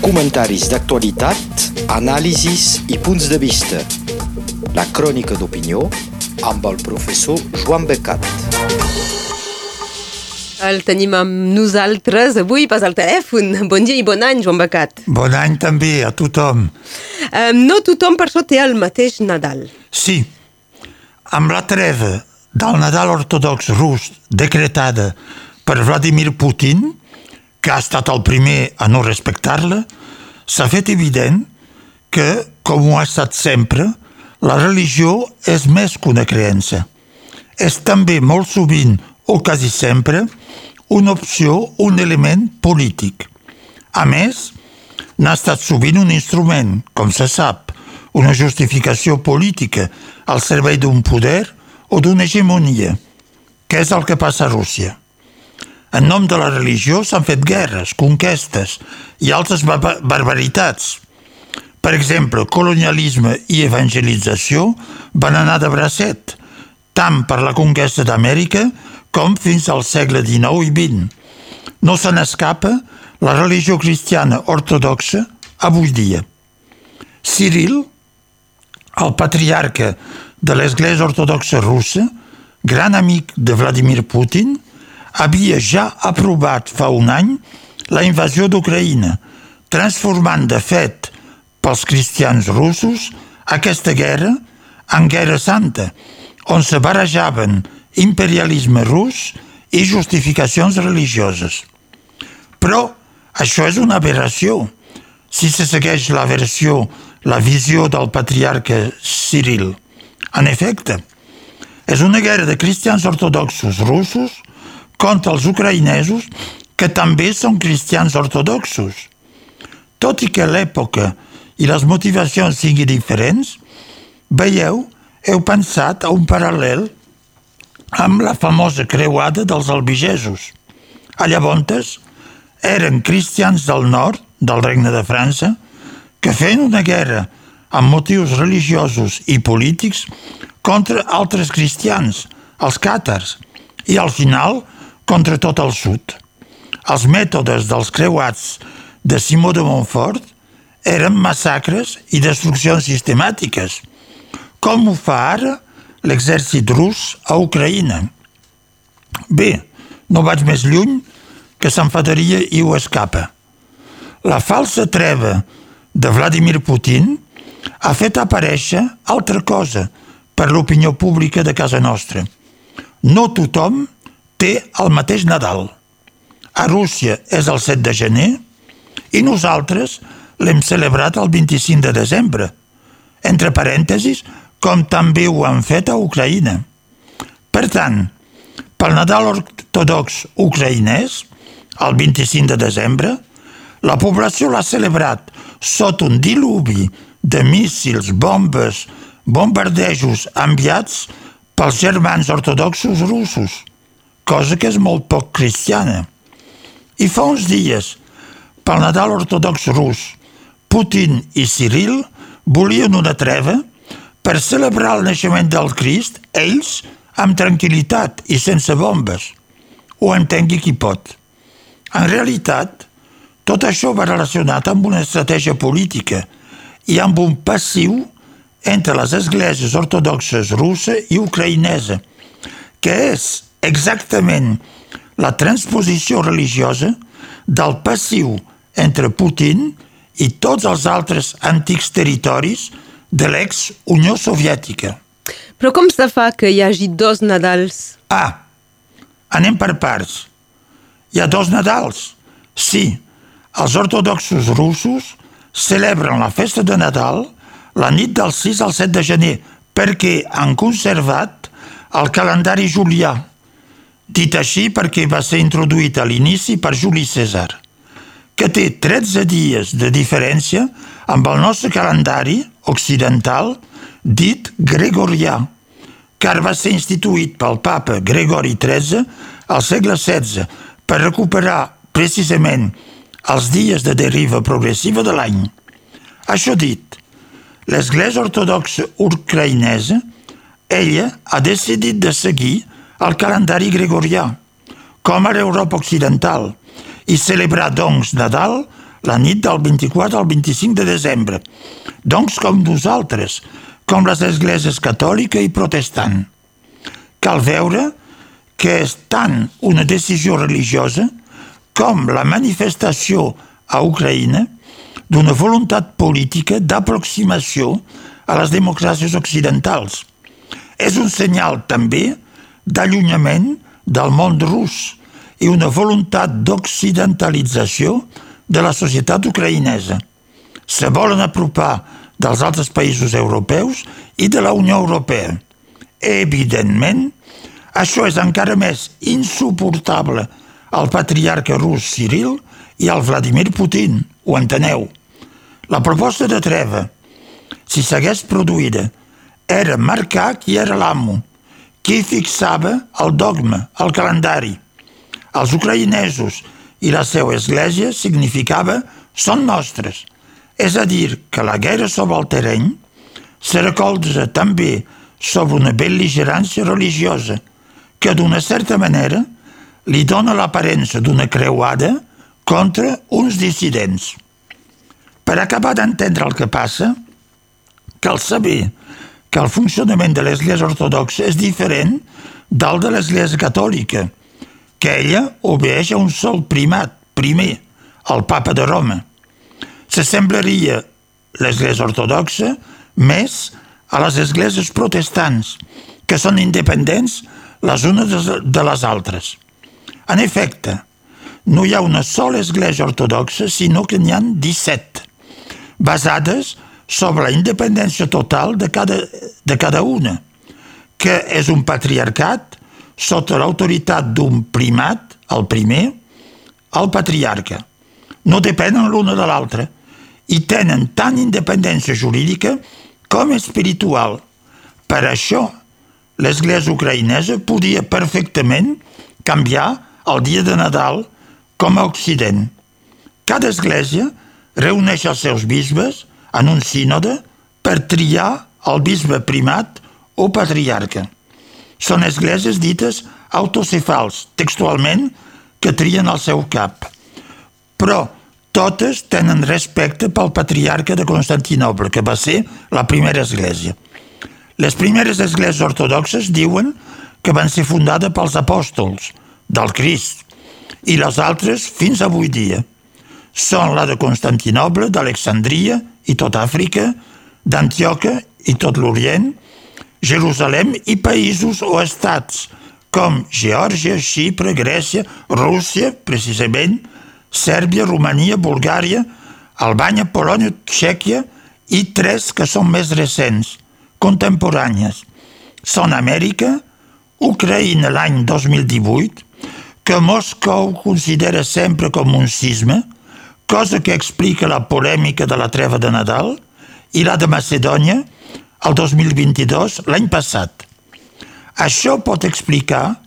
Comentaris d'actualitat, anàlisis i punts de vista. La crònica d'opinió amb el professor Joan Becat. El tenim amb nosaltres avui pas al telèfon. Bon dia i bon any, Joan Becat. Bon any també a tothom. Um, no tothom per això té el mateix Nadal. Sí, amb la treva del Nadal ortodox rus decretada per Vladimir Putin, que ha estat el primer a no respectar-la, s'ha fet evident que, com ho ha estat sempre, la religió és més que una creença. És també molt sovint, o quasi sempre, una opció, un element polític. A més, n'ha estat sovint un instrument, com se sap, una justificació política al servei d'un poder o d'una hegemonia, que és el que passa a Rússia. En nom de la religió s'han fet guerres, conquestes i altres barbaritats. Per exemple, colonialisme i evangelització van anar de bracet, tant per la conquesta d'Amèrica com fins al segle XIX i XX. No se n'escapa la religió cristiana ortodoxa avui dia. Cyril, el patriarca de l'Església Ortodoxa Russa, gran amic de Vladimir Putin, havia ja aprovat fa un any la invasió d'Ucraïna, transformant de fet pels cristians russos aquesta guerra en guerra santa, on se barrejaven imperialisme rus i justificacions religioses. Però això és una aberració. Si se segueix la versió, la visió del patriarca Cyril. En efecte, és una guerra de cristians ortodoxos russos contra els ucraïnesos que també són cristians ortodoxos. Tot i que l'època i les motivacions siguin diferents, veieu, heu pensat a un paral·lel amb la famosa creuada dels albigesos. A llavors, eren cristians del nord, del regne de França, que feien una guerra amb motius religiosos i polítics contra altres cristians, els càtars, i al final contra tot el sud. Els mètodes dels creuats de Simó de Montfort eren massacres i destruccions sistemàtiques, com ho fa ara l'exèrcit rus a Ucraïna. Bé, no vaig més lluny que s'enfadaria i ho escapa. La falsa treva de Vladimir Putin ha fet aparèixer altra cosa per l'opinió pública de casa nostra. No tothom té el mateix Nadal. A Rússia és el 7 de gener i nosaltres l'hem celebrat el 25 de desembre, entre parèntesis, com també ho han fet a Ucraïna. Per tant, pel Nadal ortodox ucraïnès, el 25 de desembre, la població l'ha celebrat sota un diluvi de míssils, bombes, bombardejos enviats pels germans ortodoxos russos cosa que és molt poc cristiana. I fa uns dies, pel Nadal ortodox rus, Putin i Cyril volien una treva per celebrar el naixement del Crist, ells, amb tranquil·litat i sense bombes. Ho entengui qui pot. En realitat, tot això va relacionat amb una estratègia política i amb un passiu entre les esglésies ortodoxes russa i ucraïnesa, que és exactament la transposició religiosa del passiu entre Putin i tots els altres antics territoris de l'ex-Unió Soviètica. Però com se fa que hi hagi dos Nadals? Ah, anem per parts. Hi ha dos Nadals. Sí, els ortodoxos russos celebren la festa de Nadal la nit del 6 al 7 de gener perquè han conservat el calendari julià dit així perquè va ser introduït a l'inici per Juli César, que té 13 dies de diferència amb el nostre calendari occidental dit gregorià, car va ser instituït pel papa Gregori XIII al segle XVI per recuperar precisament els dies de deriva progressiva de l'any. Això dit, l'Església Ortodoxa Ucraïnesa, ella ha decidit de seguir el calendari gregorià, com a l'Europa Occidental, i celebrar, doncs, Nadal la nit del 24 al 25 de desembre. Doncs com nosaltres, com les esglésies catòlica i protestant. Cal veure que és tant una decisió religiosa com la manifestació a Ucraïna d'una voluntat política d'aproximació a les democràcies occidentals. És un senyal també d'allunyament del món rus i una voluntat d'occidentalització de la societat ucraïnesa. Se volen apropar dels altres països europeus i de la Unió Europea. Evidentment, això és encara més insuportable al patriarca rus Cyril i al Vladimir Putin, ho enteneu. La proposta de treva, si s'hagués produïda, era marcar qui era l'amo, qui fixava el dogma, el calendari. Els ucraïnesos i la seva església significava són nostres, és a dir, que la guerra sobre el terreny se recolza també sobre una bel·ligerància religiosa que d'una certa manera li dona l'aparença d'una creuada contra uns dissidents. Per acabar d'entendre el que passa, cal saber que el funcionament de l'Església Ortodoxa és diferent del de l'Església Catòlica, que ella obeix a un sol primat, primer, el papa de Roma. S'assemblaria l'Església Ortodoxa més a les esglésies protestants, que són independents les unes de les altres. En efecte, no hi ha una sola església ortodoxa, sinó que n'hi han 17 basades sobre la independència total de cada, de cada una, que és un patriarcat sota l'autoritat d'un primat, el primer, el patriarca. No depenen l'una de l'altra i tenen tant independència jurídica com espiritual. Per això, l'Església ucraïnesa podia perfectament canviar el dia de Nadal com a Occident. Cada església reuneix els seus bisbes en un sínode per triar el bisbe primat o patriarca. Són esglésies dites autocefals, textualment, que trien el seu cap. Però totes tenen respecte pel patriarca de Constantinople, que va ser la primera església. Les primeres esglésies ortodoxes diuen que van ser fundades pels apòstols del Crist i les altres fins avui dia són la de Constantinoble, d'Alexandria i tot Àfrica, d'Antioca i tot l'Orient, Jerusalem i països o estats com Geòrgia, Xipre, Grècia, Rússia, precisament, Sèrbia, Romania, Bulgària, Albània, Polònia, Txèquia i tres que són més recents, contemporànies. Són Amèrica, Ucraïna l'any 2018, que Moscou considera sempre com un sisme, cosa que explica la polèmica de la treva de Nadal i la de Macedònia el 2022, l'any passat. Això pot explicar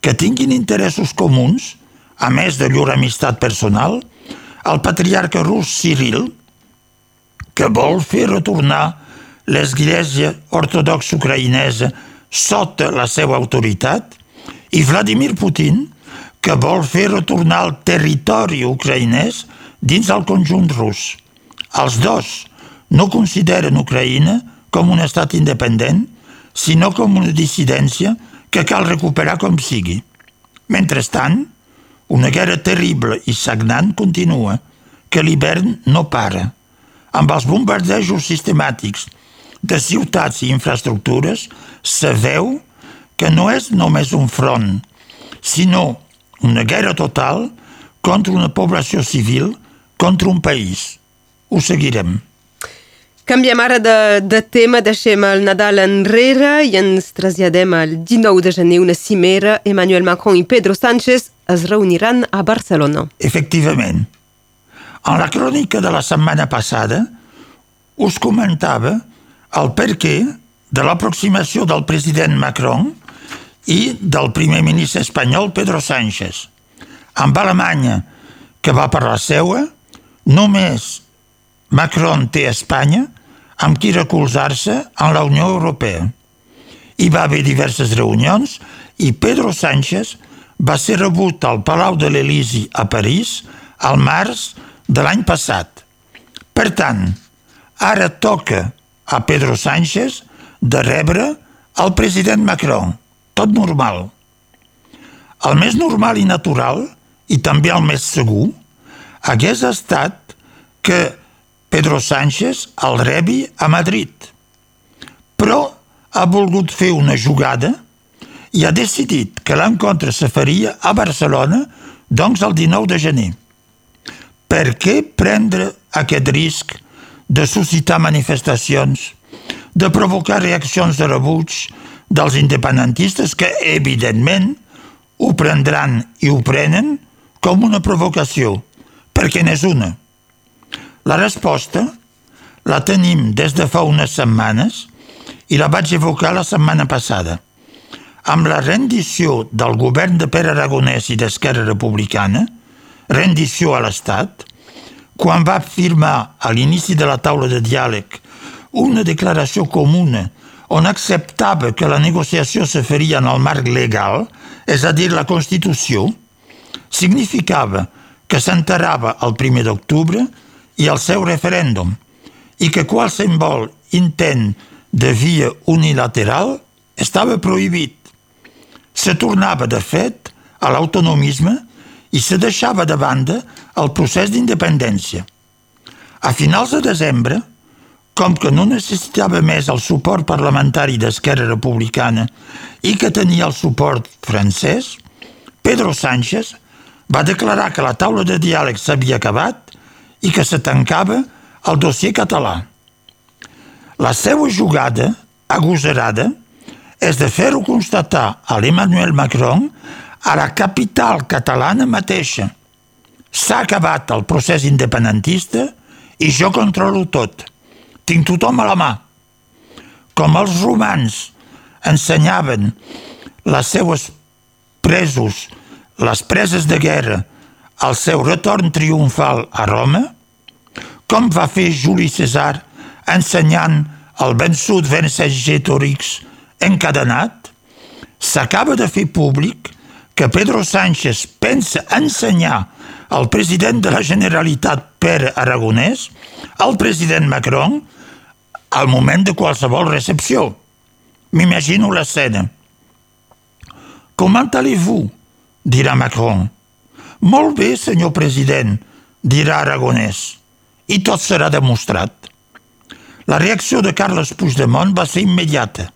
que tinguin interessos comuns, a més de llur amistat personal, el patriarca rus Cyril, que vol fer retornar l'Església ortodoxa ucraïnesa sota la seva autoritat, i Vladimir Putin, que vol fer retornar el territori ucraïnès dins el conjunt rus. Els dos no consideren Ucraïna com un estat independent, sinó com una dissidència que cal recuperar com sigui. Mentrestant, una guerra terrible i sagnant continua, que l'hivern no para. Amb els bombardejos sistemàtics de ciutats i infraestructures, se veu que no és només un front, sinó una guerra total contra una població civil contra un país. Ho seguirem. Canviem ara de, de tema, deixem el Nadal enrere i ens traslladem al 19 de gener, una cimera. Emmanuel Macron i Pedro Sánchez es reuniran a Barcelona. Efectivament. En la crònica de la setmana passada us comentava el perquè de l'aproximació del president Macron i del primer ministre espanyol Pedro Sánchez. Amb Alemanya, que va per la seua, Només Macron té Espanya amb qui recolzar-se en la Unió Europea. Hi va haver diverses reunions i Pedro Sánchez va ser rebut al Palau de l'Elisi a París al març de l'any passat. Per tant, ara toca a Pedro Sánchez de rebre el president Macron. Tot normal. El més normal i natural, i també el més segur, hagués estat que Pedro Sánchez el rebi a Madrid. Però ha volgut fer una jugada i ha decidit que l'encontre se faria a Barcelona, doncs el 19 de gener. Per què prendre aquest risc de suscitar manifestacions, de provocar reaccions de rebuig dels independentistes que, evidentment, ho prendran i ho prenen com una provocació, perquè n'és una. La resposta la tenim des de fa unes setmanes i la vaig evocar la setmana passada. Amb la rendició del govern de Pere Aragonès i d'Esquerra Republicana, rendició a l'Estat, quan va firmar a l'inici de la taula de diàleg una declaració comuna on acceptava que la negociació se faria en el marc legal, és a dir, la Constitució, significava que s'enterrava el primer d'octubre i el seu referèndum i que qualsevol intent de via unilateral estava prohibit. Se tornava, de fet, a l'autonomisme i se deixava de banda el procés d'independència. A finals de desembre, com que no necessitava més el suport parlamentari d'Esquerra Republicana i que tenia el suport francès, Pedro Sánchez va declarar que la taula de diàleg s'havia acabat i que se tancava el dossier català. La seva jugada, agosarada, és de fer-ho constatar a l'Emmanuel Macron a la capital catalana mateixa. S'ha acabat el procés independentista i jo controlo tot. Tinc tothom a la mà. Com els romans ensenyaven les seues presos, les preses de guerra, al seu retorn triomfal a Roma, com va fer Juli César ensenyant el vençut Vercingètorix encadenat, s'acaba de fer públic que Pedro Sánchez pensa ensenyar al president de la Generalitat Pere Aragonès, al president Macron, al moment de qualsevol recepció. M'imagino l'escena. Comment allez-vous? dirà Macron. Molt bé, senyor president, dirà Aragonès. I tot serà demostrat. La reacció de Carles Puigdemont va ser immediata,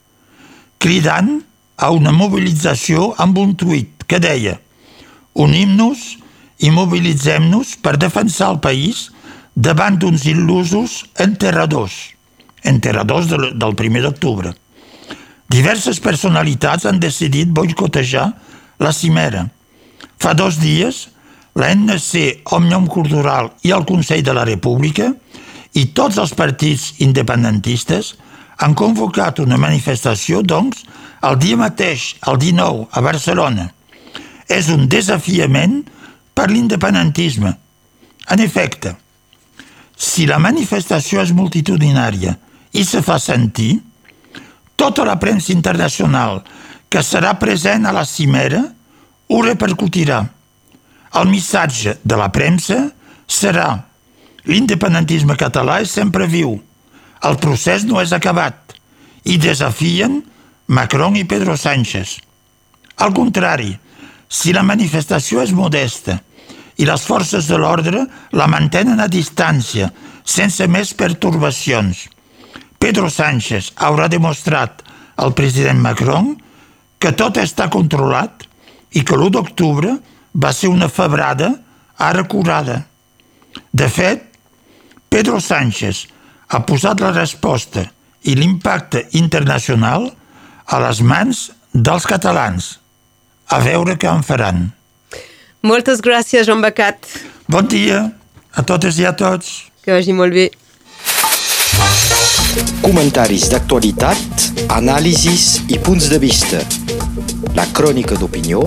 cridant a una mobilització amb un tuit que deia «Unim-nos i mobilitzem-nos per defensar el país davant d'uns il·lusos enterradors» enterradors del, del d'octubre. Diverses personalitats han decidit boicotejar la cimera. Fa dos dies, l'ANC, Òmnium Cultural i el Consell de la República i tots els partits independentistes han convocat una manifestació, doncs, el dia mateix, el 19, a Barcelona. És un desafiament per l'independentisme. En efecte, si la manifestació és multitudinària i se fa sentir, tota la premsa internacional que serà present a la cimera ho repercutirà. El missatge de la premsa serà l'independentisme català és sempre viu, el procés no és acabat i desafien Macron i Pedro Sánchez. Al contrari, si la manifestació és modesta i les forces de l'ordre la mantenen a distància, sense més pertorbacions, Pedro Sánchez haurà demostrat al president Macron que tot està controlat i que l'1 d'octubre va ser una febrada ara curada. De fet, Pedro Sánchez ha posat la resposta i l'impacte internacional a les mans dels catalans. A veure què en faran. Moltes gràcies, Joan Becat. Bon dia a totes i a tots. Que vagi molt bé. Comentaris d'actualitat, anàlisis i punts de vista. La crònica d'opinió